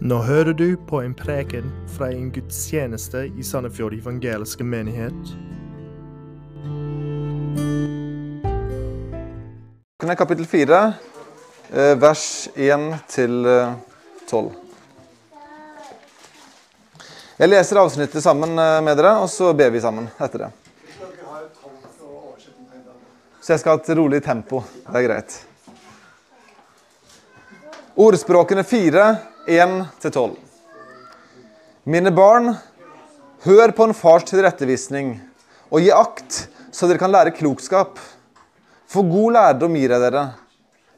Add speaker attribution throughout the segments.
Speaker 1: Nå hører du på en preken fra en gudstjeneste i Sandefjord evangeliske menighet.
Speaker 2: Kan jeg kapittel 4, eh, vers 1 til eh, 12. Jeg leser avsnittet sammen eh, med dere, og så ber vi sammen etter det. Så jeg skal ha et rolig tempo. Det er greit. Ordspråkene 4, 1-12. Mine barn, hør på en fars tilrettevisning, og gi akt, så dere kan lære klokskap. For god lærdom gir jeg dere.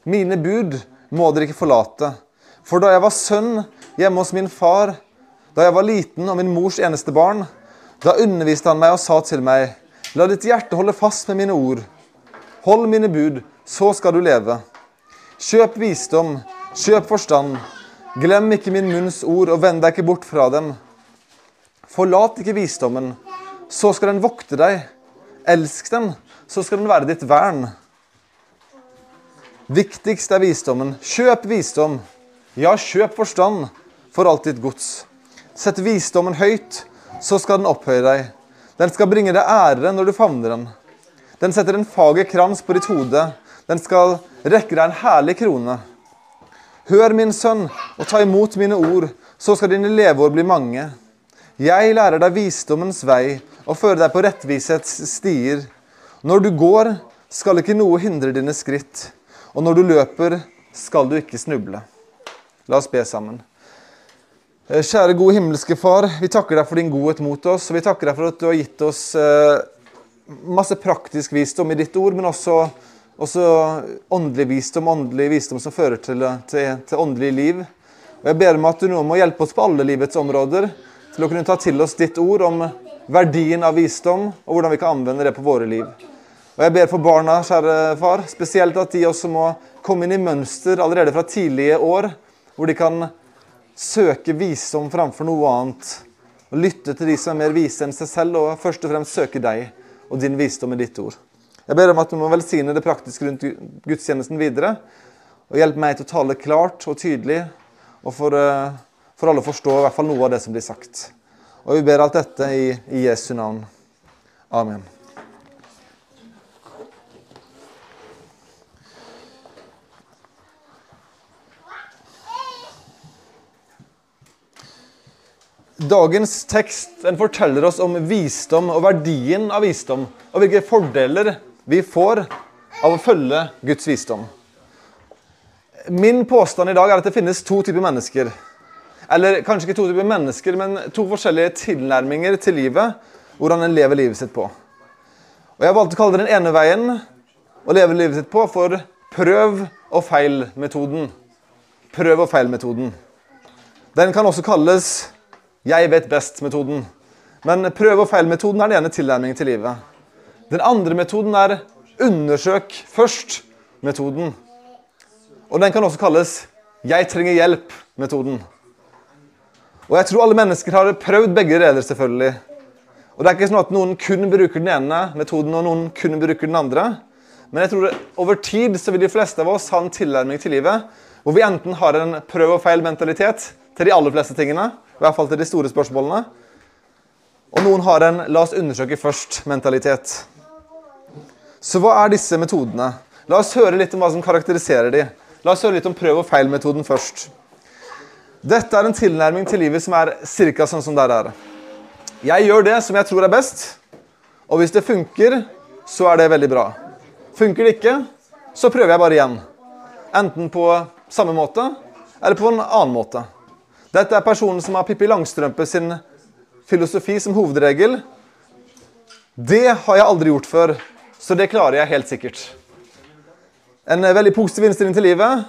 Speaker 2: Mine bud må dere ikke forlate. For da jeg var sønn hjemme hos min far, da jeg var liten og min mors eneste barn, da underviste han meg og sa til meg, la ditt hjerte holde fast med mine ord. Hold mine bud, så skal du leve. Kjøp visdom, kjøp forstand. Glem ikke min munns ord, og vend deg ikke bort fra dem. Forlat ikke visdommen, så skal den vokte deg. Elsk den, så skal den være ditt vern. Viktigst er visdommen. Kjøp visdom. Ja, kjøp forstand for alt ditt gods. Sett visdommen høyt, så skal den opphøye deg. Den skal bringe deg ære når du favner den. Den setter en fager krans på ditt hode. Den skal rekke deg en herlig krone. Hør, min sønn, og ta imot mine ord, så skal dine leveår bli mange. Jeg lærer deg visdommens vei og fører deg på rettvisets stier. Når du går, skal ikke noe hindre dine skritt, og når du løper, skal du ikke snuble. La oss be sammen. Eh, Kjære gode himmelske Far, vi takker deg for din godhet mot oss, og vi takker deg for at du har gitt oss eh, masse praktisk visdom i ditt ord, men også, også åndelig visdom, åndelig visdom som fører til, til, til åndelig liv. Og Jeg ber om at du nå må hjelpe oss på alle livets områder til å kunne ta til oss ditt ord om verdien av visdom, og hvordan vi kan anvende det på våre liv. Og Jeg ber for barna, kjære far, spesielt at de også må komme inn i mønster allerede fra tidlige år, hvor de kan søke visdom framfor noe annet. Og lytte til de som er mer vise enn seg selv, og først og fremst søke deg og din visdom i ditt ord. Jeg ber om at du må velsigne det praktiske rundt gudstjenesten videre. Og hjelpe meg til å tale klart og tydelig, og for, eh, for alle å forstå i hvert fall noe av det som blir sagt. Og vi ber alt dette i, i Jesu navn. Amen. Dagens tekst forteller oss om visdom og verdien av visdom, og hvilke fordeler vi får av å følge Guds visdom. Min påstand i dag er at det finnes to typer mennesker. Eller kanskje ikke to typer mennesker, men to forskjellige tilnærminger til livet, hvordan en lever livet sitt på. Og Jeg valgte å kalle den ene veien å leve livet sitt på for prøv og feil-metoden. Prøv og feil-metoden. Den kan også kalles 'jeg vet best'-metoden. Men prøv og feil-metoden er den ene tilnærmingen til livet. Den andre metoden er 'undersøk først'-metoden. Og den kan også kalles 'jeg trenger hjelp'-metoden. Og jeg tror alle mennesker har prøvd begge deler, selvfølgelig. Og det er ikke sånn at noen kun bruker den ene metoden, og noen kun bruker den andre. Men jeg tror over tid så vil de fleste av oss ha en tilnærming til livet hvor vi enten har en prøv og feil-mentalitet til de aller fleste tingene, i hvert fall til de store spørsmålene, og noen har en 'la oss undersøke først'-mentalitet. Så hva er disse metodene? La oss høre litt om hva som karakteriserer de. La oss høre litt om prøv og feil-metoden først. Dette er en tilnærming til livet som er ca. sånn som der er. Jeg gjør det som jeg tror er best, og hvis det funker, så er det veldig bra. Funker det ikke, så prøver jeg bare igjen. Enten på samme måte eller på en annen måte. Dette er personen som har Pippi Langstrømpe sin filosofi som hovedregel. Det har jeg aldri gjort før, så det klarer jeg helt sikkert. En veldig positiv innstilling til livet.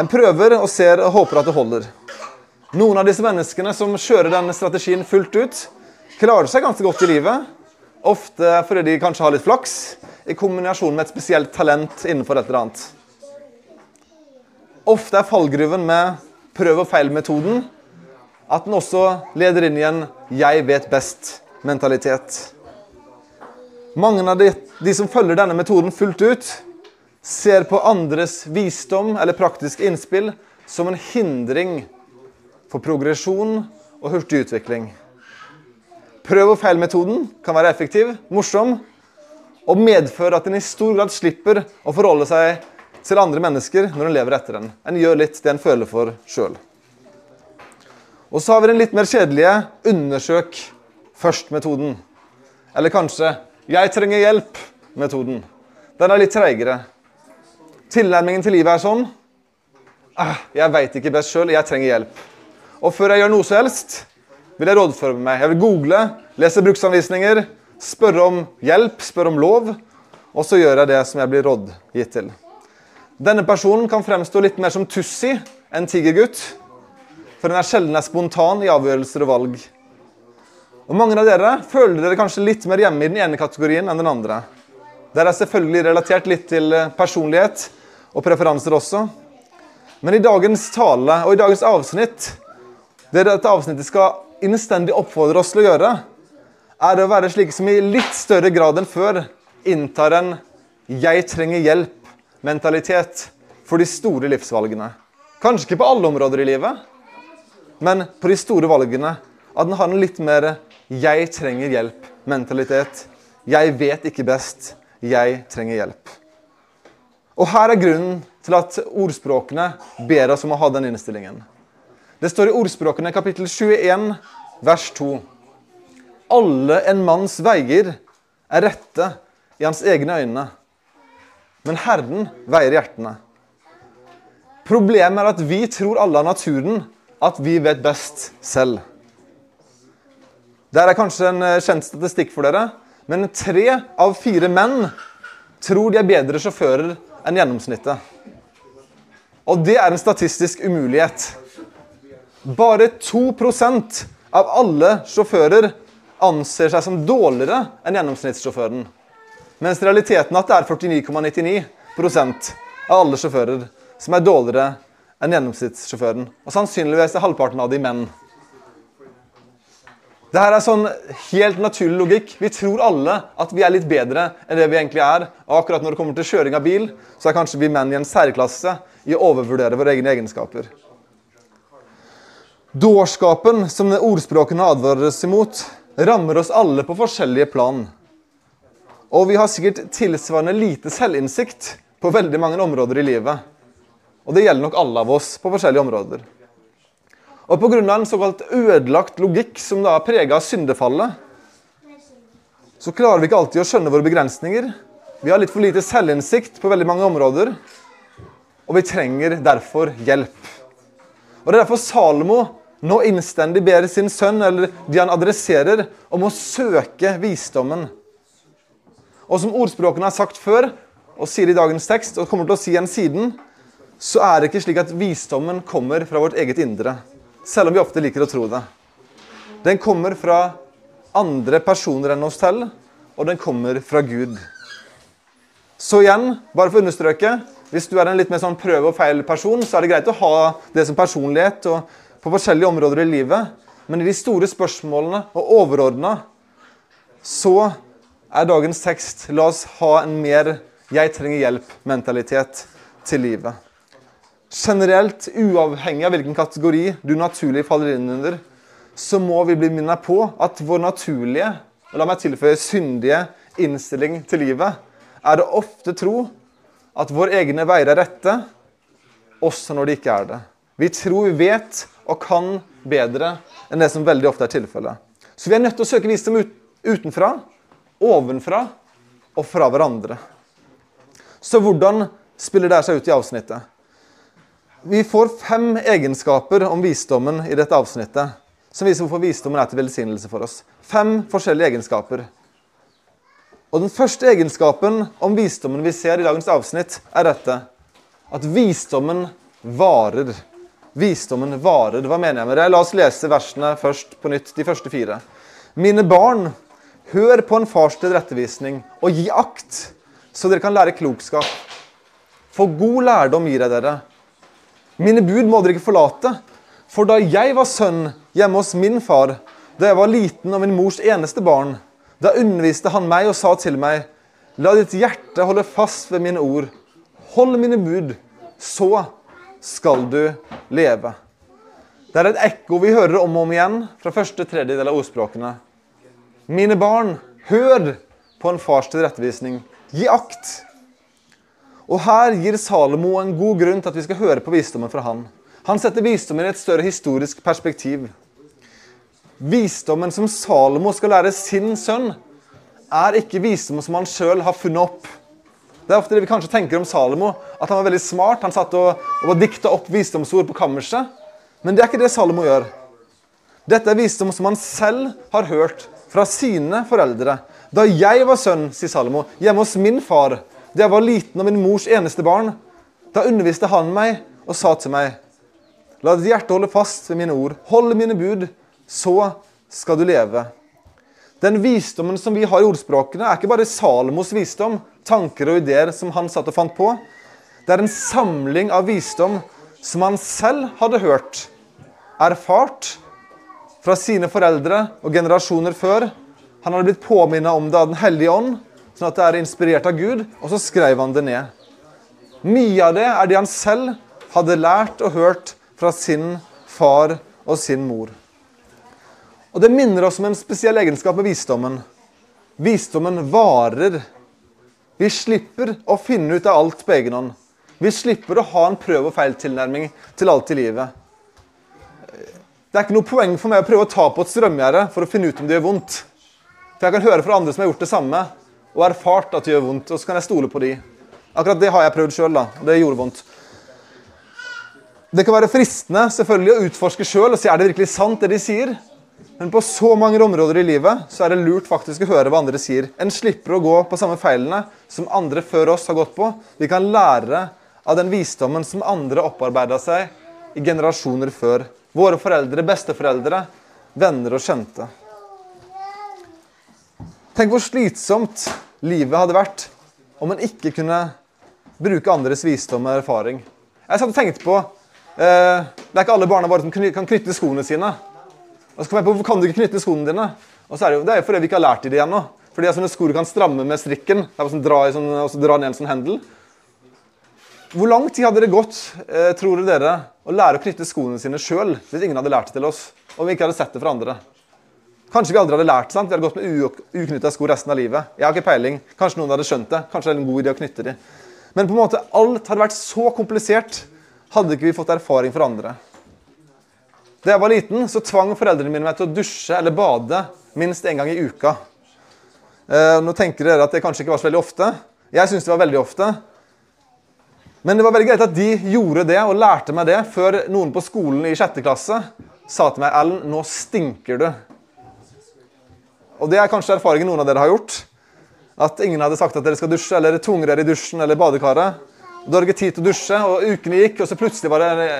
Speaker 2: En prøver og ser og håper at det holder. Noen av disse menneskene som kjører denne strategien fullt ut, klarer seg ganske godt i livet. Ofte fordi de kanskje har litt flaks, i kombinasjon med et spesielt talent innenfor et eller annet. Ofte er fallgruven med prøv og feil-metoden at den også leder inn i en 'jeg vet best'-mentalitet. Mange av de, de, som følger denne metoden fullt ut, ser på andres visdom eller praktiske innspill som en hindring for progresjon og hurtig utvikling. Prøv og feil-metoden kan være effektiv, morsom og medføre at en i stor grad slipper å forholde seg til andre mennesker når en lever etter den. En gjør litt det en føler for sjøl. Og så har vi den litt mer kjedelige undersøk først-metoden. Eller kanskje 'jeg trenger hjelp'-metoden. Den er litt treigere. Tilnærmingen til livet er sånn ah, 'Jeg veit ikke best sjøl, jeg trenger hjelp'. Og før jeg gjør noe som helst, vil jeg rådføre meg. Jeg vil google, lese bruksanvisninger, spørre om hjelp, spørre om lov, og så gjør jeg det som jeg blir rådgitt til. Denne personen kan fremstå litt mer som Tussi enn tigergutt, for den er sjelden spontan i avgjørelser og valg. Og Mange av dere føler dere kanskje litt mer hjemme i den ene kategorien enn den andre. Der er selvfølgelig relatert litt til eh, personlighet og preferanser også. Men i dagens tale og i dagens avsnitt, det dette avsnittet skal innstendig oppfordre oss til å gjøre, er å være slike som i litt større grad enn før inntar en 'jeg trenger hjelp'-mentalitet for de store livsvalgene. Kanskje ikke på alle områder i livet, men på de store valgene. At den har en litt mer 'jeg trenger hjelp'-mentalitet. Jeg vet ikke best. Jeg trenger hjelp. Og her er grunnen til at ordspråkene ber oss om å ha den innstillingen. Det står i ordspråkene kapittel 21, vers 2. Alle en manns veier er rette i hans egne øyne, men Herren veier hjertene. Problemet er at vi tror alle av naturen at vi vet best selv. Det er kanskje en eh, kjent statistikk for dere, men tre av fire menn tror de er bedre sjåfører enn gjennomsnittet. Og det er en statistisk umulighet. Bare 2% av alle sjåfører anser seg som dårligere enn gjennomsnittssjåføren. Mens realiteten er at det er 49,99% av alle sjåfører som er dårligere enn gjennomsnittssjåføren. Og sannsynligvis er halvparten av de menn. Det her er sånn helt naturlig logikk. Vi tror alle at vi er litt bedre enn det vi egentlig er. Og akkurat når det kommer til kjøring av bil, så er kanskje vi menn i en særklasse i å overvurdere våre egne egenskaper. Dårskapen, som ordspråkene advarer oss imot, rammer oss alle på forskjellige plan. Og vi har sikkert tilsvarende lite selvinnsikt på veldig mange områder i livet. Og det gjelder nok alle av oss på forskjellige områder. Og pga. en såkalt ødelagt logikk som da er prega av syndefallet, så klarer vi ikke alltid å skjønne våre begrensninger. Vi har litt for lite selvinnsikt på veldig mange områder, og vi trenger derfor hjelp. Og Det er derfor Salomo nå innstendig ber sin sønn, eller de han adresserer, om å søke visdommen. Og som ordspråkene har sagt før, og sier i dagens tekst, og kommer til å si igjen siden, så er det ikke slik at visdommen kommer fra vårt eget indre selv om vi ofte liker å tro det. Den kommer fra andre personer enn oss selv, og den kommer fra Gud. Så igjen, bare for å understreke, hvis du er en litt mer sånn prøve og feil-person, så er det greit å ha det som personlighet og på forskjellige områder i livet. Men i de store spørsmålene og overordna så er dagens tekst La oss ha en mer 'jeg trenger hjelp'-mentalitet til livet generelt, uavhengig av hvilken kategori du naturlig faller inn under, så må vi bli minnet på at vår naturlige, og la meg tilføye syndige, innstilling til livet er å ofte tro at våre egne veier er rette, også når de ikke er det. Vi tror vi vet og kan bedre enn det som veldig ofte er tilfellet. Så vi er nødt til å søke visdom utenfra, ovenfra og fra hverandre. Så hvordan spiller det seg ut i avsnittet? Vi får fem egenskaper om visdommen i dette avsnittet som viser hvorfor visdommen er til velsignelse for oss. Fem forskjellige egenskaper. Og Den første egenskapen om visdommen vi ser i dagens avsnitt, er dette. At visdommen varer. Visdommen varer. Hva mener jeg med det? La oss lese versene først på nytt, de første fire. Mine barn, hør på en fars tilrettevisning, og gi akt, så dere kan lære klokskap. For god lærdom gir jeg dere mine bud må dere ikke forlate. For da jeg var sønn hjemme hos min far, da jeg var liten og min mors eneste barn, da underviste han meg og sa til meg, la ditt hjerte holde fast ved mine ord. Hold mine bud, så skal du leve. Det er et ekko vi hører om og om igjen fra første tredjedel av ordspråkene. Mine barn, hør på en fars tilrettevisning. Gi akt. Og her gir Salomo en god grunn til at vi skal høre på visdommen fra han. Han setter visdommen i et større historisk perspektiv. Visdommen som Salomo skal lære sin sønn, er ikke visdommen som han sjøl har funnet opp. Det er ofte det vi kanskje tenker om Salomo, at han var veldig smart. Han satt og, og dikta opp visdomsord på kammerset. Men det er ikke det Salomo gjør. Dette er visdom som han selv har hørt fra sine foreldre. Da jeg var sønn, sier Salomo, hjemme hos min far, da jeg var liten og min mors eneste barn, da underviste han meg og sa til meg La ditt hjerte holde fast ved mine ord. Hold mine bud, så skal du leve. Den visdommen som vi har i ordspråkene, er ikke bare Salomos visdom, tanker og ideer som han satt og fant på. Det er en samling av visdom som han selv hadde hørt, erfart, fra sine foreldre og generasjoner før. Han hadde blitt påminnet om det av Den hellige ånd, sånn at det er inspirert av Gud, og så skrev han det ned. Mye av det er det han selv hadde lært og hørt fra sin far og sin mor. Og Det minner oss om en spesiell egenskap med visdommen. Visdommen varer. Vi slipper å finne ut av alt på egen hånd. Vi slipper å ha en prøv og feil-tilnærming til alt i livet. Det er ikke noe poeng for meg å prøve å ta på et strømgjerde for å finne ut om det gjør vondt. For jeg kan høre fra andre som har gjort det samme, og erfart at det gjør vondt. Og så kan jeg stole på de. Akkurat det har jeg prøvd sjøl, og det gjorde vondt. Det kan være fristende selvfølgelig å utforske sjøl og si er det virkelig sant, det de sier. Men på så mange områder i livet så er det lurt faktisk å høre hva andre sier. En slipper å gå på samme feilene som andre før oss har gått på. Vi kan lære av den visdommen som andre opparbeida seg i generasjoner før. Våre foreldre, besteforeldre, venner og kjente. Tenk hvor slitsomt livet hadde vært om en ikke kunne bruke andres visdom og erfaring. Jeg satt og tenkte på Eh, det er ikke alle barna våre som kan knytte skoene sine. Og så kom jeg på, Hvorfor kan du ikke knytte skoene dine? Og så er Det jo, det er jo fordi vi ikke har lært de det ennå. Fordi sånne sko du kan stramme med strikken det er sånn, dra sånn, og så dra ned en sånn hendel. Hvor lang tid hadde det gått eh, tror dere, å lære å knytte skoene sine sjøl hvis ingen hadde lært det til oss, og vi ikke hadde sett det fra andre? Kanskje vi aldri hadde lært sant? Vi hadde gått med uknytta sko resten av livet. Jeg har ikke peiling. Kanskje noen hadde skjønt det. Kanskje det er en god idé å knytte de. Men på en måte, alt hadde vært så komplisert hadde ikke vi fått erfaring fra andre. Da jeg var liten, så tvang foreldrene mine meg til å dusje eller bade minst én gang i uka. Eh, nå tenker dere at det kanskje ikke var så veldig ofte. Jeg syns det var veldig ofte. Men det var veldig greit at de gjorde det og lærte meg det før noen på skolen i sjette klasse sa til meg Ellen, nå stinker du. Og det er kanskje erfaringen noen av dere har gjort. At ingen hadde sagt at dere skal dusje, eller tungere dere i dusjen eller badekaret. Da hadde ikke tid til å dusje, og ukene gikk, og så plutselig var det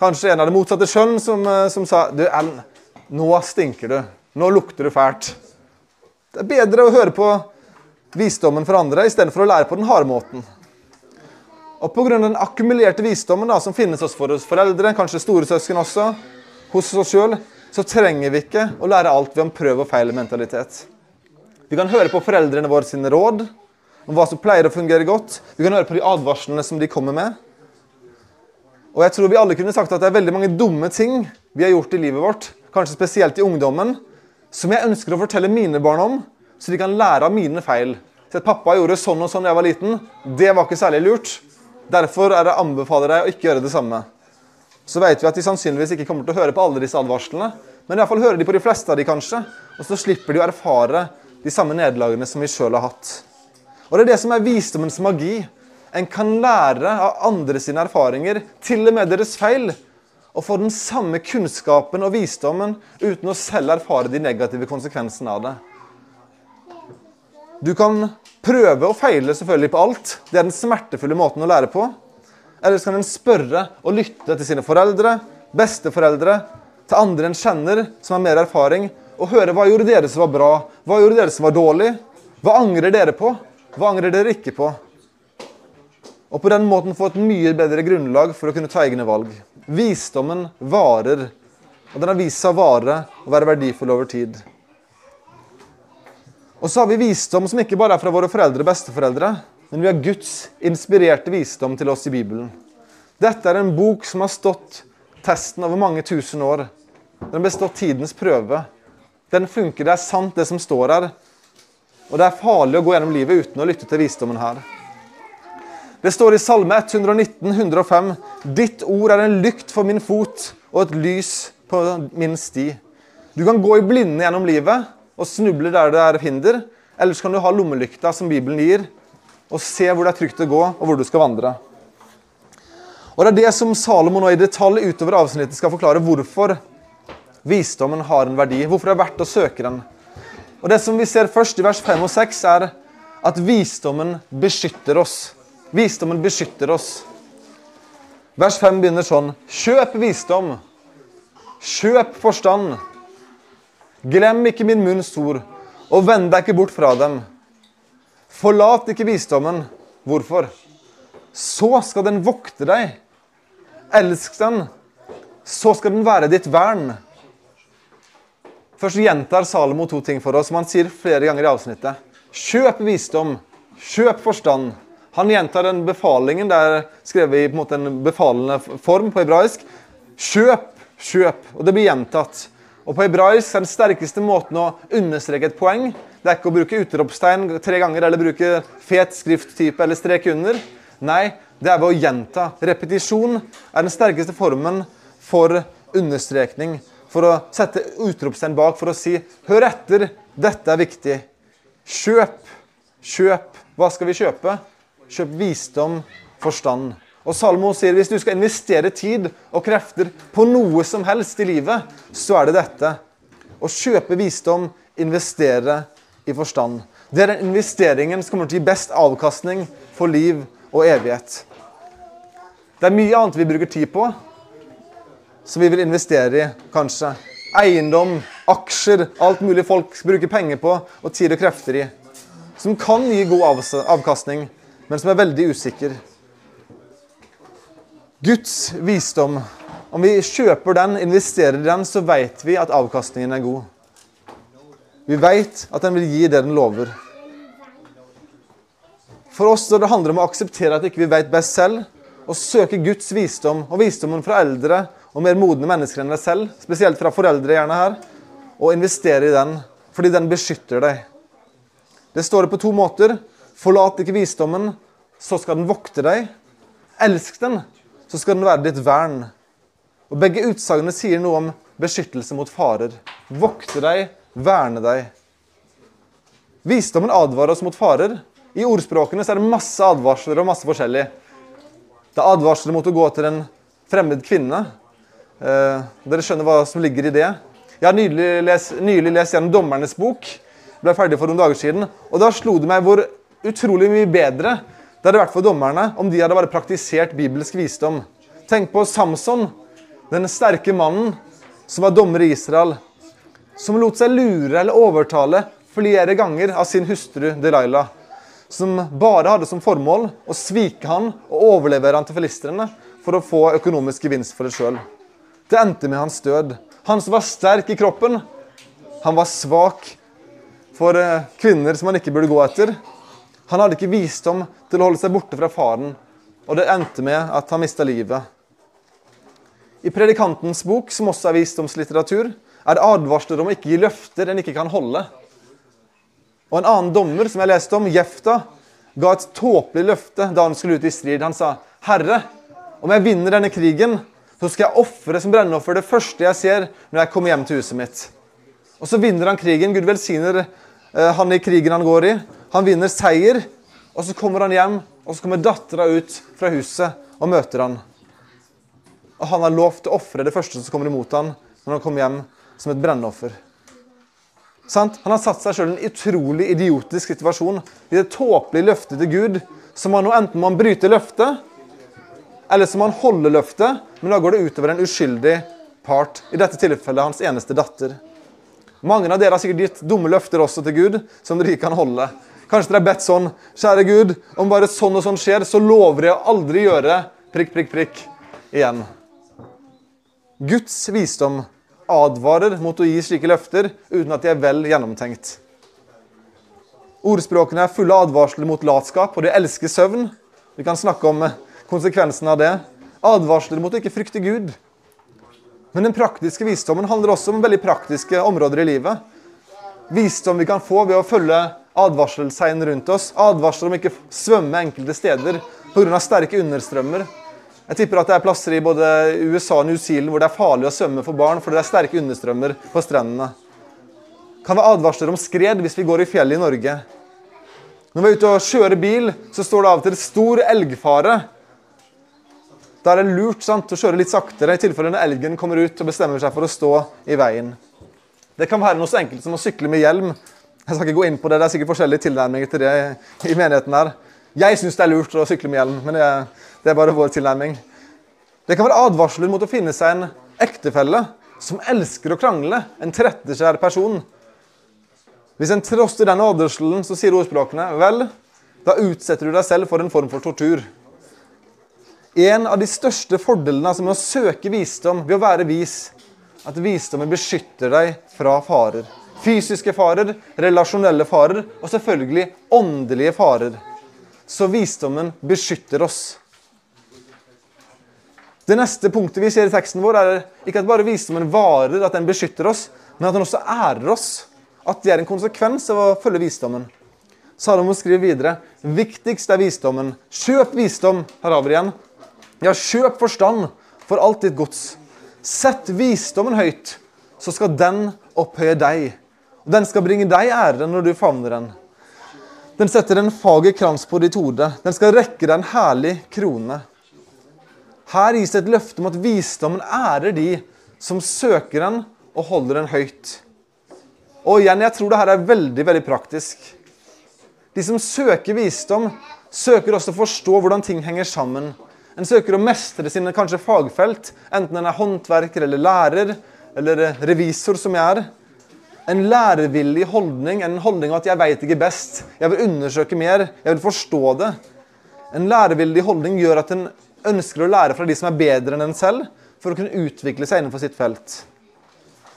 Speaker 2: kanskje en av det motsatte kjønn som, eh, som, sa Du, Ellen, nå stinker du. Nå lukter du fælt. Det er bedre å høre på visdommen for andre istedenfor å lære på den harde måten. Og Pga. den akkumulerte visdommen da, som finnes hos våre foreldre, kanskje storesøsken også, hos oss sjøl, så trenger vi ikke å lære alt ved om prøv og feil-mentalitet. Vi kan høre på foreldrene våre sine råd, om hva som pleier å fungere godt. Vi kan høre på de advarslene som de kommer med. Og jeg tror vi alle kunne sagt at det er veldig mange dumme ting vi har gjort i livet vårt, kanskje spesielt i ungdommen, som jeg ønsker å fortelle mine barn om, så de kan lære av mine feil. Så at pappa gjorde sånn og sånn da jeg var liten, det var ikke særlig lurt. Derfor er det anbefaler deg å ikke gjøre det samme. Så vet vi at de sannsynligvis ikke kommer til å høre på alle disse advarslene, men iallfall hører de på de fleste av de kanskje, og så slipper de å erfare de samme nederlagene som vi sjøl har hatt. Og Det er det som er visdommens magi. En kan lære av andre sine erfaringer, til og med deres feil, og få den samme kunnskapen og visdommen uten å selv erfare de negative konsekvensene av det. Du kan prøve og feile selvfølgelig på alt. Det er den smertefulle måten å lære på. Eller så kan en spørre og lytte til sine foreldre, besteforeldre, til andre en kjenner som har mer erfaring, og høre hva gjorde dere som var bra, hva gjorde dere som var dårlig, hva angrer dere på? Hva angrer dere ikke på? Og på den måten få et mye bedre grunnlag for å kunne ta egne valg. Visdommen varer, og den har vist seg å vare og være verdifull over tid. Og så har vi visdom som ikke bare er fra våre foreldre og besteforeldre, men vi har Guds inspirerte visdom til oss i Bibelen. Dette er en bok som har stått testen over mange tusen år. Den har bestått tidens prøve. Den funker. Det er sant, det som står her. Og det er farlig å gå gjennom livet uten å lytte til visdommen her. Det står i Salme 119, 105.: Ditt ord er en lykt for min fot og et lys på min sti. Du kan gå i blinde gjennom livet og snuble der det er hinder. Eller så kan du ha lommelykta som Bibelen gir, og se hvor det er trygt å gå, og hvor du skal vandre. Og Det er det som Salomo nå i detalj utover avsnittet skal forklare hvorfor visdommen har en verdi. Hvorfor det er verdt å søke den. Og Det som vi ser først i vers 5 og 6, er at visdommen beskytter oss. Visdommen beskytter oss. Vers 5 begynner sånn. Kjøp visdom. Kjøp forstand. Glem ikke min munns ord, og vend deg ikke bort fra dem. Forlat ikke visdommen. Hvorfor? Så skal den vokte deg. Elsk den. Så skal den være ditt vern. Først gjentar Salomo to ting for oss, som han sier flere ganger i avsnittet. Kjøp visdom. Kjøp forstand. Han gjentar den befalingen. Det er skrevet i en, måte, en befalende form på hebraisk. Kjøp, kjøp. Og det blir gjentatt. Og På hebraisk er den sterkeste måten å understreke et poeng. Det er ikke å bruke utropstegn tre ganger eller bruke fet skrifttype eller strek under. Nei, det er ved å gjenta. Repetisjon er den sterkeste formen for understrekning for å sette utropstegn bak for å si Hør etter, dette er viktig. Kjøp, kjøp. Hva skal vi kjøpe? Kjøp visdom, forstand. Og Salmo sier hvis du skal investere tid og krefter på noe som helst i livet, så er det dette. Å kjøpe visdom, investere i forstand. Det er den investeringen som kommer til å gi best avkastning for liv og evighet. Det er mye annet vi bruker tid på, som vi vil investere i, kanskje. Eiendom, aksjer, alt mulig folk bruker penger på og tid og krefter i. Som kan gi god avkastning, men som er veldig usikker. Guds visdom, om vi kjøper den, investerer i den, så vet vi at avkastningen er god. Vi vet at den vil gi det den lover. For oss når det handler om å akseptere at ikke vi vet best selv, og søke Guds visdom og visdommen fra eldre og mer modne mennesker enn deg selv, spesielt fra foreldre gjerne her, og investere i den, fordi den beskytter deg. Det står det på to måter. Forlat ikke visdommen, så skal den vokte deg. Elsk den, så skal den være ditt vern. Og Begge utsagnene sier noe om beskyttelse mot farer. Vokte deg, verne deg. Visdommen advarer oss mot farer. I ordspråkene er det masse advarsler og masse forskjellig. Det er advarsler mot å gå til en fremmed kvinne. Eh, dere skjønner hva som ligger i det. Jeg har nylig lest, nylig lest gjennom Dommernes bok. Ble ferdig for noen dager siden. Og da slo det meg hvor utrolig mye bedre det hadde vært for dommerne om de hadde bare praktisert bibelsk visdom. Tenk på Samson, den sterke mannen som var dommer i Israel. Som lot seg lure eller overtale flere ganger av sin hustru Delilah. Som bare hadde som formål å svike han og overlevere han til filistrene for å få økonomisk gevinst for det sjøl. Det endte med hans død. Han som var sterk i kroppen, han var svak for eh, kvinner som han ikke burde gå etter. Han hadde ikke visdom til å holde seg borte fra faren, og det endte med at han mista livet. I Predikantens bok, som også er visdomslitteratur, er det advarsler om å ikke gi løfter en ikke kan holde. Og En annen dommer som jeg leste om, Jefta, ga et tåpelig løfte da han skulle ut i strid. Han sa, 'Herre, om jeg vinner denne krigen, så skal jeg ofre som brennoffer det første jeg ser når jeg kommer hjem til huset mitt. Og så vinner han krigen. Gud velsigner uh, han i krigen han går i. Han vinner seier. Og så kommer han hjem, og så kommer dattera ut fra huset og møter han. Og han har lovt å ofre det første som kommer imot han når han kommer hjem som et brennoffer. Sant? Han har satt seg sjøl i en utrolig idiotisk situasjon. I det tåpelige løftet til Gud. Som han nå enten må han bryte løftet, eller så må han holde løftet, men da går det utover en uskyldig part. I dette tilfellet hans eneste datter. Mange av dere har sikkert gitt dumme løfter også til Gud, som dere ikke kan holde. Kanskje dere har bedt sånn Kjære Gud, om bare sånn og sånn skjer, så lover jeg å aldri gjøre prikk, prikk, prikk igjen. Guds visdom advarer mot å gi slike løfter uten at de er vel gjennomtenkt. Ordspråkene er fulle av advarsler mot latskap, og de elsker søvn. Vi kan snakke om konsekvensen av det. Advarsler mot å ikke frykte Gud. Men den praktiske visdommen handler også om veldig praktiske områder i livet. Visdom vi kan få ved å følge advarselsegn rundt oss. Advarsler om ikke svømme enkelte steder pga. sterke understrømmer. Jeg tipper at det er plasser i både USA og New Zealand hvor det er farlig å svømme for barn fordi det er sterke understrømmer på strendene. Kan være advarsler om skred hvis vi går i fjellet i Norge. Når vi er ute og kjører bil, så står det av og til stor elgfare. Da er det lurt sant, å kjøre litt saktere i tilfelle når elgen kommer ut og bestemmer seg for å stå i veien. Det kan være noe så enkelt som å sykle med hjelm. Jeg skal ikke gå inn på Det det er sikkert forskjellige tilnærminger til det i menigheten her. Jeg syns det er lurt å sykle med hjelm, men er, det er bare vår tilnærming. Det kan være advarsler mot å finne seg en ektefelle som elsker å krangle. En trettekjær person. Hvis en trosser den advarselen, så sier ordspråkene vel, da utsetter du deg selv for en form for tortur. En av de største fordelene altså med å søke visdom ved å være vis, at visdommen beskytter deg fra farer. Fysiske farer, relasjonelle farer og selvfølgelig åndelige farer. Så visdommen beskytter oss. Det neste punktet vi ser i teksten vår, er ikke at bare visdommen varer, at den beskytter oss, men at den også ærer oss. At det er en konsekvens av å følge visdommen. Salomo skriver videre viktigst er visdommen. Kjøp visdom. Her har vi igjen. Ja, kjøp forstand for alt ditt gods. Sett visdommen høyt, så skal den opphøye deg. Og den skal bringe deg ære når du favner den. Den setter en fager krans på ditt hode. Den skal rekke deg en herlig krone. Her gis det et løfte om at visdommen ærer de som søker den og holder den høyt. Og igjen, jeg tror det her er veldig, veldig praktisk. De som søker visdom, søker også å forstå hvordan ting henger sammen. En søker å mestre sine kanskje fagfelt, enten en er håndverker eller lærer eller revisor, som jeg er. En lærevillig holdning, en holdning av at 'jeg veit ikke best', 'jeg vil undersøke mer', 'jeg vil forstå det'. En lærevillig holdning gjør at en ønsker å lære fra de som er bedre enn en selv, for å kunne utvikle seg innenfor sitt felt.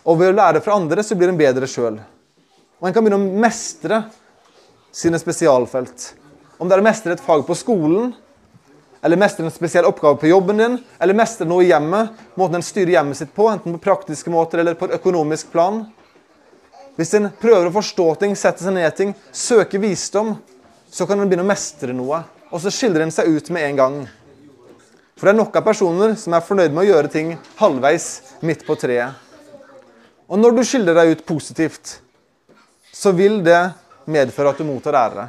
Speaker 2: Og ved å lære fra andre så blir en bedre sjøl. Og en kan begynne å mestre sine spesialfelt. Om det er å mestre et fag på skolen, eller mestre en spesiell oppgave på jobben din, eller mestre noe i hjemmet, måten en styrer hjemmet sitt på, enten på praktiske måter eller på økonomisk plan. Hvis en prøver å forstå ting, setter seg ned ting, søker visdom, så kan en begynne å mestre noe. Og så skiller en seg ut med en gang. For det er nok av personer som er fornøyd med å gjøre ting halvveis midt på treet. Og når du skiller deg ut positivt, så vil det medføre at du mottar ære.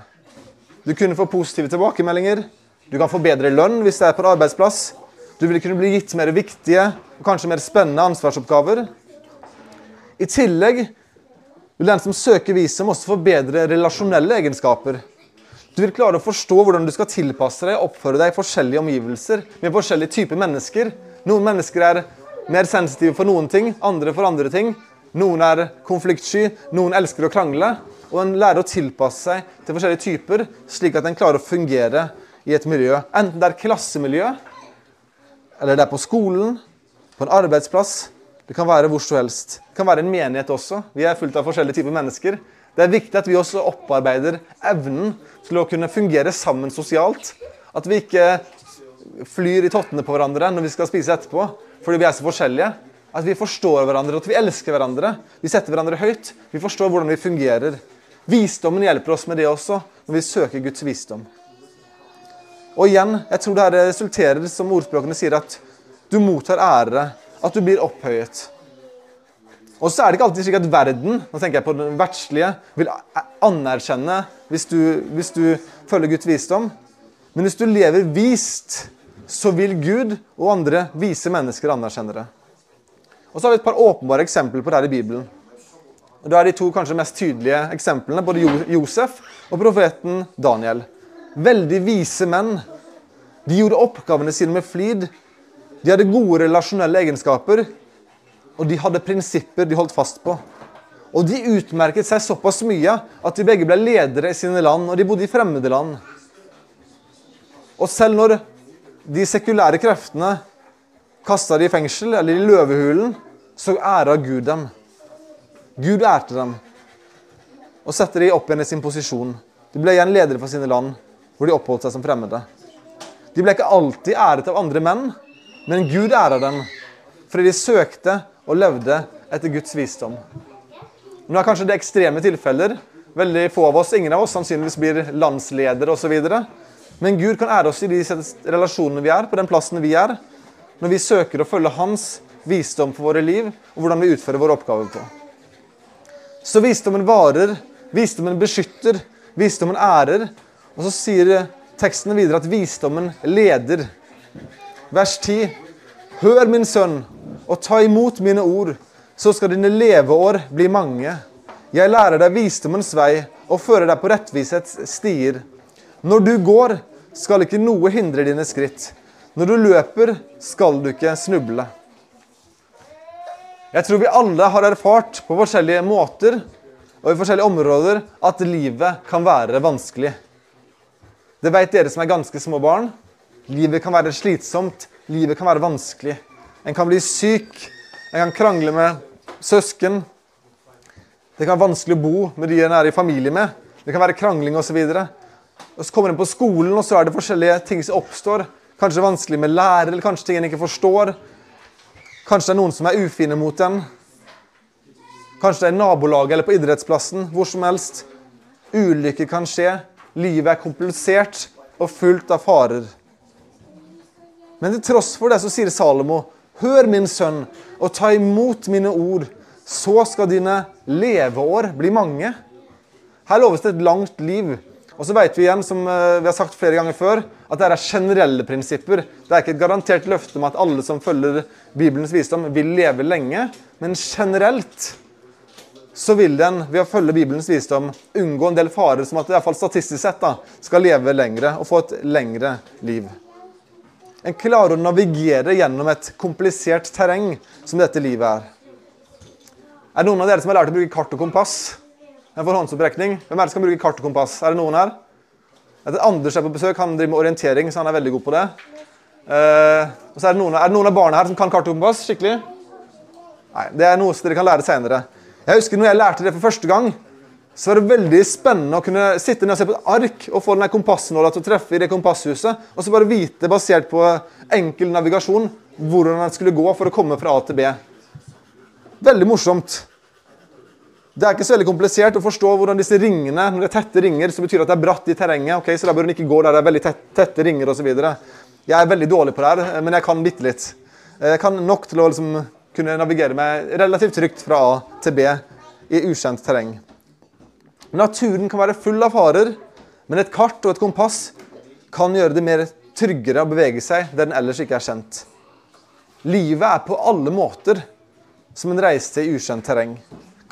Speaker 2: Du kunne få positive tilbakemeldinger. Du kan få bedre lønn hvis det er på arbeidsplass. Du vil kunne bli gitt mer viktige og kanskje mer spennende ansvarsoppgaver. I tillegg vil den som søker visum, også få bedre relasjonelle egenskaper. Du vil klare å forstå hvordan du skal tilpasse deg og oppføre deg i forskjellige omgivelser med forskjellige typer mennesker. Noen mennesker er mer sensitive for noen ting, andre for andre ting. Noen er konfliktsky, noen elsker å krangle. Og en lærer å tilpasse seg til forskjellige typer, slik at en klarer å fungere i et miljø. Enten det er klassemiljø, eller det er på skolen, på en arbeidsplass. Det kan være hvor som helst. Det kan være en menighet også. Vi er fullt av forskjellige typer mennesker. Det er viktig at vi også opparbeider evnen til å kunne fungere sammen sosialt. At vi ikke flyr i tottene på hverandre når vi skal spise etterpå fordi vi er så forskjellige. At vi forstår hverandre, at vi elsker hverandre. Vi setter hverandre høyt. Vi forstår hvordan vi fungerer. Visdommen hjelper oss med det også, når vi søker Guds visdom. Og igjen, jeg tror det her resulterer, som ordspråkene sier, at du mottar ære. At du blir opphøyet. Og så er det ikke alltid slik at verden nå tenker jeg på den verdslige, vil anerkjenne hvis du, hvis du følger Guds visdom. Men hvis du lever vist, så vil Gud og andre vise mennesker anerkjenne det. Og så har vi et par åpenbare eksempler på det her i Bibelen. Og Det er de to kanskje mest tydelige eksemplene, både Josef og profeten Daniel. Veldig vise menn. De gjorde oppgavene sine med flid. De hadde gode relasjonelle egenskaper, og de hadde prinsipper de holdt fast på. Og de utmerket seg såpass mye at de begge ble ledere i sine land, og de bodde i fremmede land. Og selv når de sekulære kreftene kasta de i fengsel eller i løvehulen, så æra Gud dem. Gud ærte dem og satte de opp igjen i sin posisjon. De ble igjen ledere for sine land, hvor de oppholdt seg som fremmede. De ble ikke alltid æret av andre menn, men Gud æra dem. fordi de søkte og levde etter Guds visdom. Nå er kanskje det ekstreme tilfeller. Veldig få av oss, ingen av oss, sannsynligvis blir landsledere osv. Men Gud kan ære oss i de relasjonene vi er, på den plassen vi er, når vi søker å følge Hans visdom for våre liv, og hvordan vi utfører våre oppgaver på. Så visdommen varer, visdommen beskytter, visdommen ærer. Og så sier teksten videre at visdommen leder. Vers 10. Hør, min sønn, og ta imot mine ord, så skal dine leveår bli mange. Jeg lærer deg visdommens vei og fører deg på rettvisets stier. Når du går, skal ikke noe hindre dine skritt. Når du løper, skal du ikke snuble. Jeg tror vi alle har erfart på forskjellige måter og i forskjellige områder at livet kan være vanskelig. Det vet dere som er ganske små barn. Livet kan være slitsomt. Livet kan være vanskelig. En kan bli syk. En kan krangle med søsken. Det kan være vanskelig å bo med de en er i familie med. Det kan være krangling osv. Og så kommer en på skolen, og så er det forskjellige ting som oppstår. Kanskje det er vanskelig med lærer, eller kanskje ting en ikke forstår. Kanskje det er noen som er ufine mot en. Kanskje det er i nabolaget eller på idrettsplassen. Hvor som helst. Ulykker kan skje. Livet er komplisert og fullt av farer. Men til tross for det så sier Salomo, hør min sønn, og ta imot mine ord, så skal dine leveår bli mange. Her loves det et langt liv. Og så vet vi igjen, som eh, vi har sagt flere ganger før, at det er generelle prinsipper. Det er ikke et garantert løfte om at alle som følger Bibelens visdom, vil leve lenge. Men generelt så vil den ved å følge Bibelens visdom unngå en del farer, som at i hvert fall statistisk sett da, skal leve lengre og få et lengre liv. En klarer å navigere gjennom et komplisert terreng som dette livet er. Er det noen av dere som har lært å bruke kart og kompass? En forhåndsopprekning. Hvem er det som kan bruke kart og kompass? Er det noen her? Etter Anders er på besøk. Han driver med orientering, så han er veldig god på det. Uh, og så er det, noen, er det noen av barna her som kan kart og kompass skikkelig? Nei, Det er noe som dere kan lære senere. Jeg husker når jeg lærte det for første gang, så var det veldig spennende å kunne sitte ned og se på et ark og få denne kompassnåla til å treffe i det kompasshuset, og så bare vite, basert på enkel navigasjon, hvordan den skulle gå for å komme fra A til B. Veldig morsomt. Det er ikke så veldig komplisert å forstå hvordan disse ringene Når det er tette ringer, så betyr det at det er bratt i terrenget. ok? Så da bør den ikke gå der det er veldig tette ringer osv. Jeg er veldig dårlig på det her, men jeg kan bitte litt. Jeg kan nok til å liksom kunne navigere meg relativt trygt fra A til B i ukjent terreng. Naturen kan være full av farer, men et kart og et kompass kan gjøre det mer tryggere å bevege seg der den ellers ikke er kjent. Livet er på alle måter som en reise i ukjent terreng.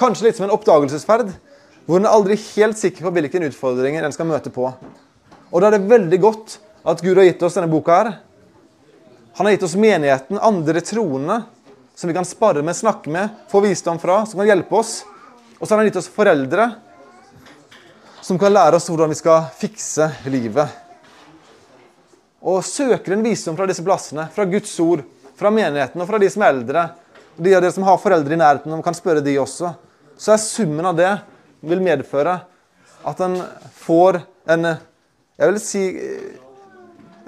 Speaker 2: Kanskje litt som en oppdagelsesferd, hvor en er aldri helt sikker på hvilke utfordringer en skal møte på. Og da er det veldig godt at Gud har gitt oss denne boka her. Han har gitt oss menigheten, andre troende, som vi kan spare med, snakke med, få visdom fra, som kan hjelpe oss. Og så har han gitt oss foreldre som kan lære oss hvordan vi skal fikse livet. Og søker en visdom fra disse plassene, fra Guds ord, fra menigheten og fra de som er eldre, og de av dere som har foreldre i nærheten, og kan spørre de også, så er summen av det vil medføre at en får en jeg vil si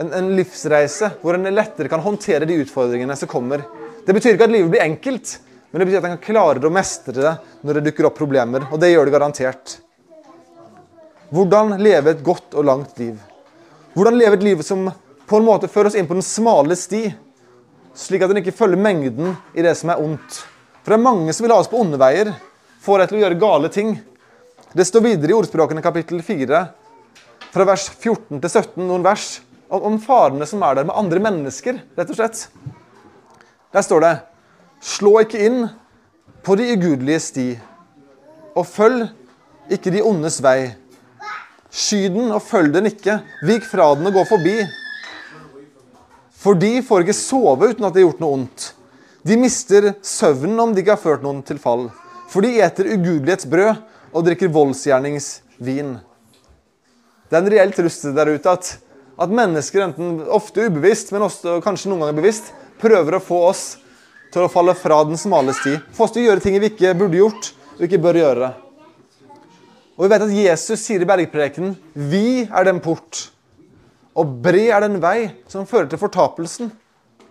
Speaker 2: en, en livsreise hvor en lettere kan håndtere de utfordringene som kommer. Det betyr ikke at livet blir enkelt, men det betyr at en kan klare å mestre det når det dukker opp problemer. Og det gjør det garantert. Hvordan leve et godt og langt liv. Hvordan leve et liv som på en måte fører oss inn på den smale sti, slik at den ikke følger mengden i det som er ondt. For det er mange som vil ha oss på onde veier, få deg til å gjøre gale ting. Det står videre i ordspråkene kapittel 4, fra vers 14 til 17, noen vers om, farene som er der med andre mennesker, rett og slett. Der står det Slå ikke inn på de ugudelige sti, og følg ikke de ondes vei. Sky den og følg den ikke. Vik fra den og gå forbi. For de får ikke sove uten at de har gjort noe ondt. De mister søvnen om de ikke har ført noen til fall. For de eter ugudelighetsbrød og drikker voldsgjerningsvin. Det er en reell trussel der ute at, at mennesker, enten ofte ubevisst, men også kanskje noen ganger bevisst, prøver å få oss til å falle fra den smale sti. Få oss til å gjøre ting vi ikke burde gjort og ikke bør gjøre. Og vi vet at Jesus sier i bergprekenen vi er den port, og bred er den vei som fører til fortapelsen.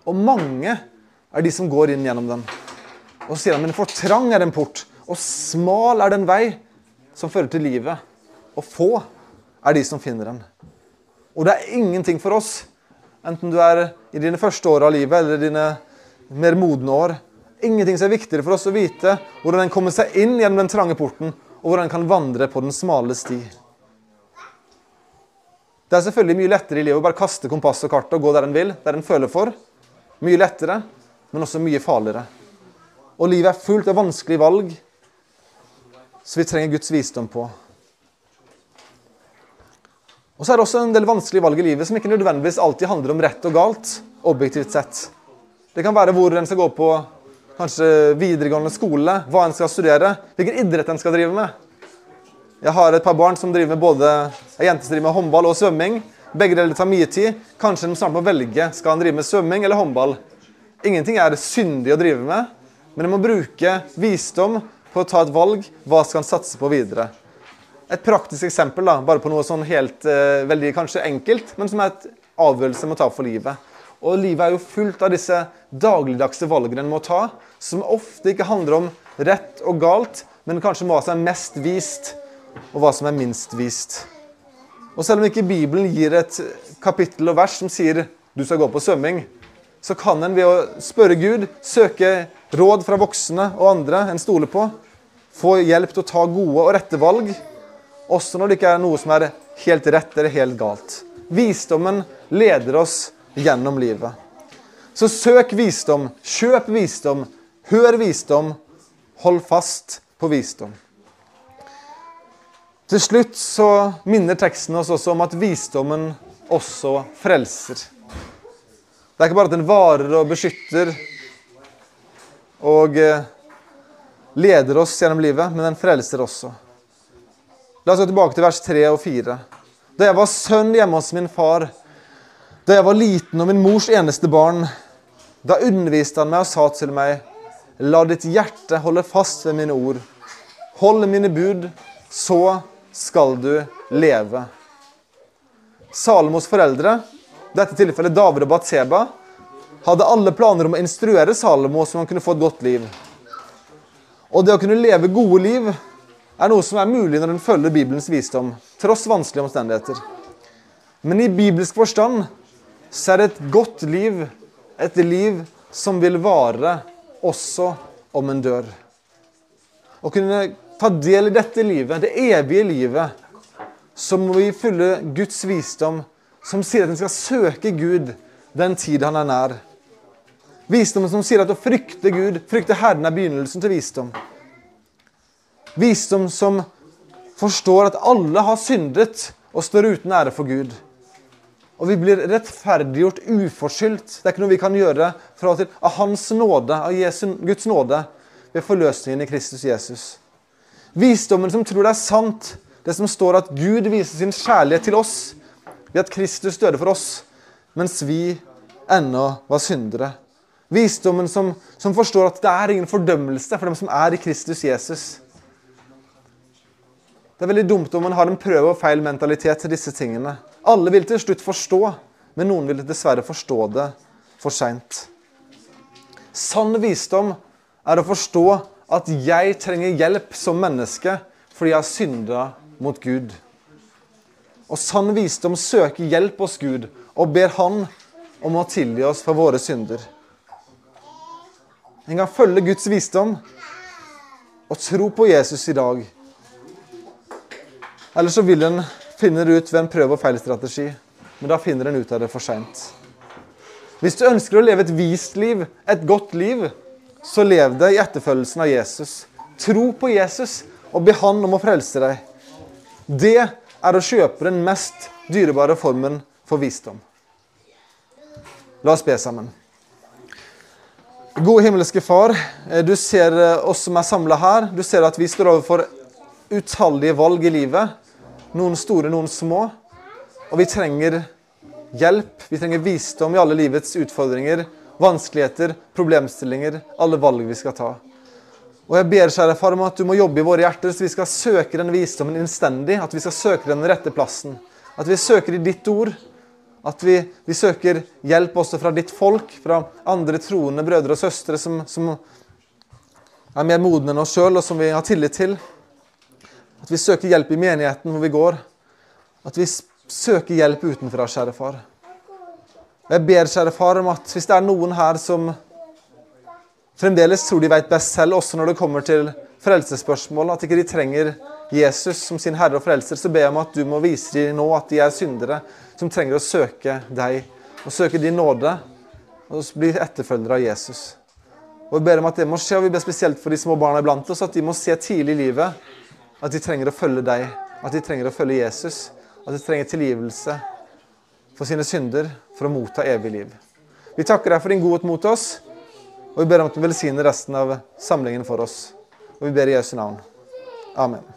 Speaker 2: Og mange er de som går inn gjennom den. Og så sier han men for trang er den port, og smal er den vei som fører til livet. Og få er de som finner den. Og det er ingenting for oss, enten du er i dine første år av livet eller dine mer modne år. Ingenting som er viktigere for oss å vite hvordan den kommer seg inn gjennom den trange porten, og hvor han kan vandre på den smale sti. Det er selvfølgelig mye lettere i livet å bare kaste kompass og kart og gå der en vil, der en føler for. Mye lettere, men også mye farligere. Og livet er fullt av vanskelige valg, som vi trenger Guds visdom på. Og så er det også en del vanskelige valg i livet som ikke nødvendigvis alltid handler om rett og galt, objektivt sett. Det kan være hvor en skal gå på kanskje videregående skole, hva en skal studere, hvilken idrett en skal drive med. Jeg har et par barn som driver med både ei jente som driver med håndball og svømming. Begge deler tar mye tid. Kanskje de snart må velge skal han drive med svømming eller håndball. Ingenting er syndig å drive med, men en må bruke visdom på å ta et valg. Hva skal en satse på videre? Et praktisk eksempel da, bare på noe sånn helt eh, veldig kanskje enkelt, men som er et avgjørelse en må ta for livet. Og livet er jo fullt av disse dagligdagse valgene en må ta, som ofte ikke handler om rett og galt, men kanskje om hva som er mest vist, og hva som er minst vist. Og selv om ikke Bibelen gir et kapittel og vers som sier du skal gå på svømming, så kan en ved å spørre Gud, søke råd fra voksne og andre en stoler på, få hjelp til å ta gode og rette valg, også når det ikke er noe som er helt rett eller helt galt. Visdommen leder oss gjennom livet. Så søk visdom, kjøp visdom, hør visdom, hold fast på visdom. Til slutt så minner teksten oss også om at visdommen også frelser. Det er ikke bare at den varer og beskytter og eh, leder oss gjennom livet, men den frelser også. La oss gå tilbake til vers 3 og 4. Da jeg var sønn hjemme hos min far, da jeg var liten og min mors eneste barn, da underviste han meg og sa til meg, la ditt hjerte holde fast ved mine ord. Hold mine bud, så skal du leve. Salomos foreldre, i dette tilfellet David og Batseba, hadde alle planer om å instruere Salomo så han kunne få et godt liv. Og det å kunne leve gode liv er noe som er mulig når en følger Bibelens visdom, tross vanskelige omstendigheter. Men i bibelsk forstand så er det et godt liv, et liv som vil vare også om en dør. Å kunne ta del i dette livet, det evige livet, så må vi følge Guds visdom, som sier at en skal søke Gud den tid han er nær. Visdommen som sier at å frykte Gud, frykte Herren, er begynnelsen til visdom. Visdom som forstår at alle har syndet og står uten ære for Gud. Og vi blir rettferdiggjort uforskyldt. Det er ikke noe vi kan gjøre fra og til av Hans nåde, av Jesu, Guds nåde, ved forløsningen i Kristus Jesus. Visdommen som tror det er sant, det som står at Gud viser sin kjærlighet til oss ved at Kristus døde for oss, mens vi ennå var syndere. Visdommen som, som forstår at det er ingen fordømmelse for dem som er i Kristus Jesus. Det er veldig dumt om man har en prøve- og feil mentalitet til disse tingene. Alle vil til slutt forstå, men noen vil dessverre forstå det for seint. Sann visdom er å forstå at jeg trenger hjelp som menneske fordi jeg har synda mot Gud. Og sann visdom søker hjelp hos Gud og ber Han om å tilgi oss for våre synder. En kan følge Guds visdom og tro på Jesus i dag eller så vil en finne det ut ved en prøve- og feilstrategi. Men da finner en ut av det for seint. Hvis du ønsker å leve et vist liv, et godt liv, så lev det i etterfølgelsen av Jesus. Tro på Jesus og be Han om å frelse deg. Det er å kjøpe den mest dyrebare formen for visdom. La oss be sammen. Gode himmelske Far, du ser oss som er samla her. Du ser at vi står overfor utallige valg i livet. Noen store, noen små. Og vi trenger hjelp, vi trenger visdom i alle livets utfordringer, vanskeligheter, problemstillinger, alle valg vi skal ta. Og jeg ber kjære far om at du må jobbe i våre hjerter, så vi skal søke den visdommen innstendig. At vi skal søke den rette plassen. At vi søker i ditt ord, At vi, vi, søker hjelp også fra ditt folk, fra andre troende brødre og søstre som, som er mer modne enn oss sjøl, og som vi har tillit til. At vi søker hjelp i menigheten hvor vi går. At vi søker hjelp utenfra, kjære far. Jeg ber, kjære far, om at hvis det er noen her som fremdeles tror de vet best selv, også når det kommer til frelsesspørsmål, at ikke de trenger Jesus som sin herre og frelser, så ber jeg om at du må vise dem nå at de er syndere som trenger å søke deg og søke din nåde og bli etterfølgere av Jesus. Og Vi ber om at det må skje, og vi ber spesielt for de små barna iblant oss, at de må se tidlig i livet at de trenger å følge deg, at de trenger å følge Jesus, at de trenger tilgivelse for sine synder for å motta evig liv. Vi takker deg for din godhet mot oss, og vi ber om at du velsigner resten av samlingen for oss. Og vi ber i Jesu navn. Amen.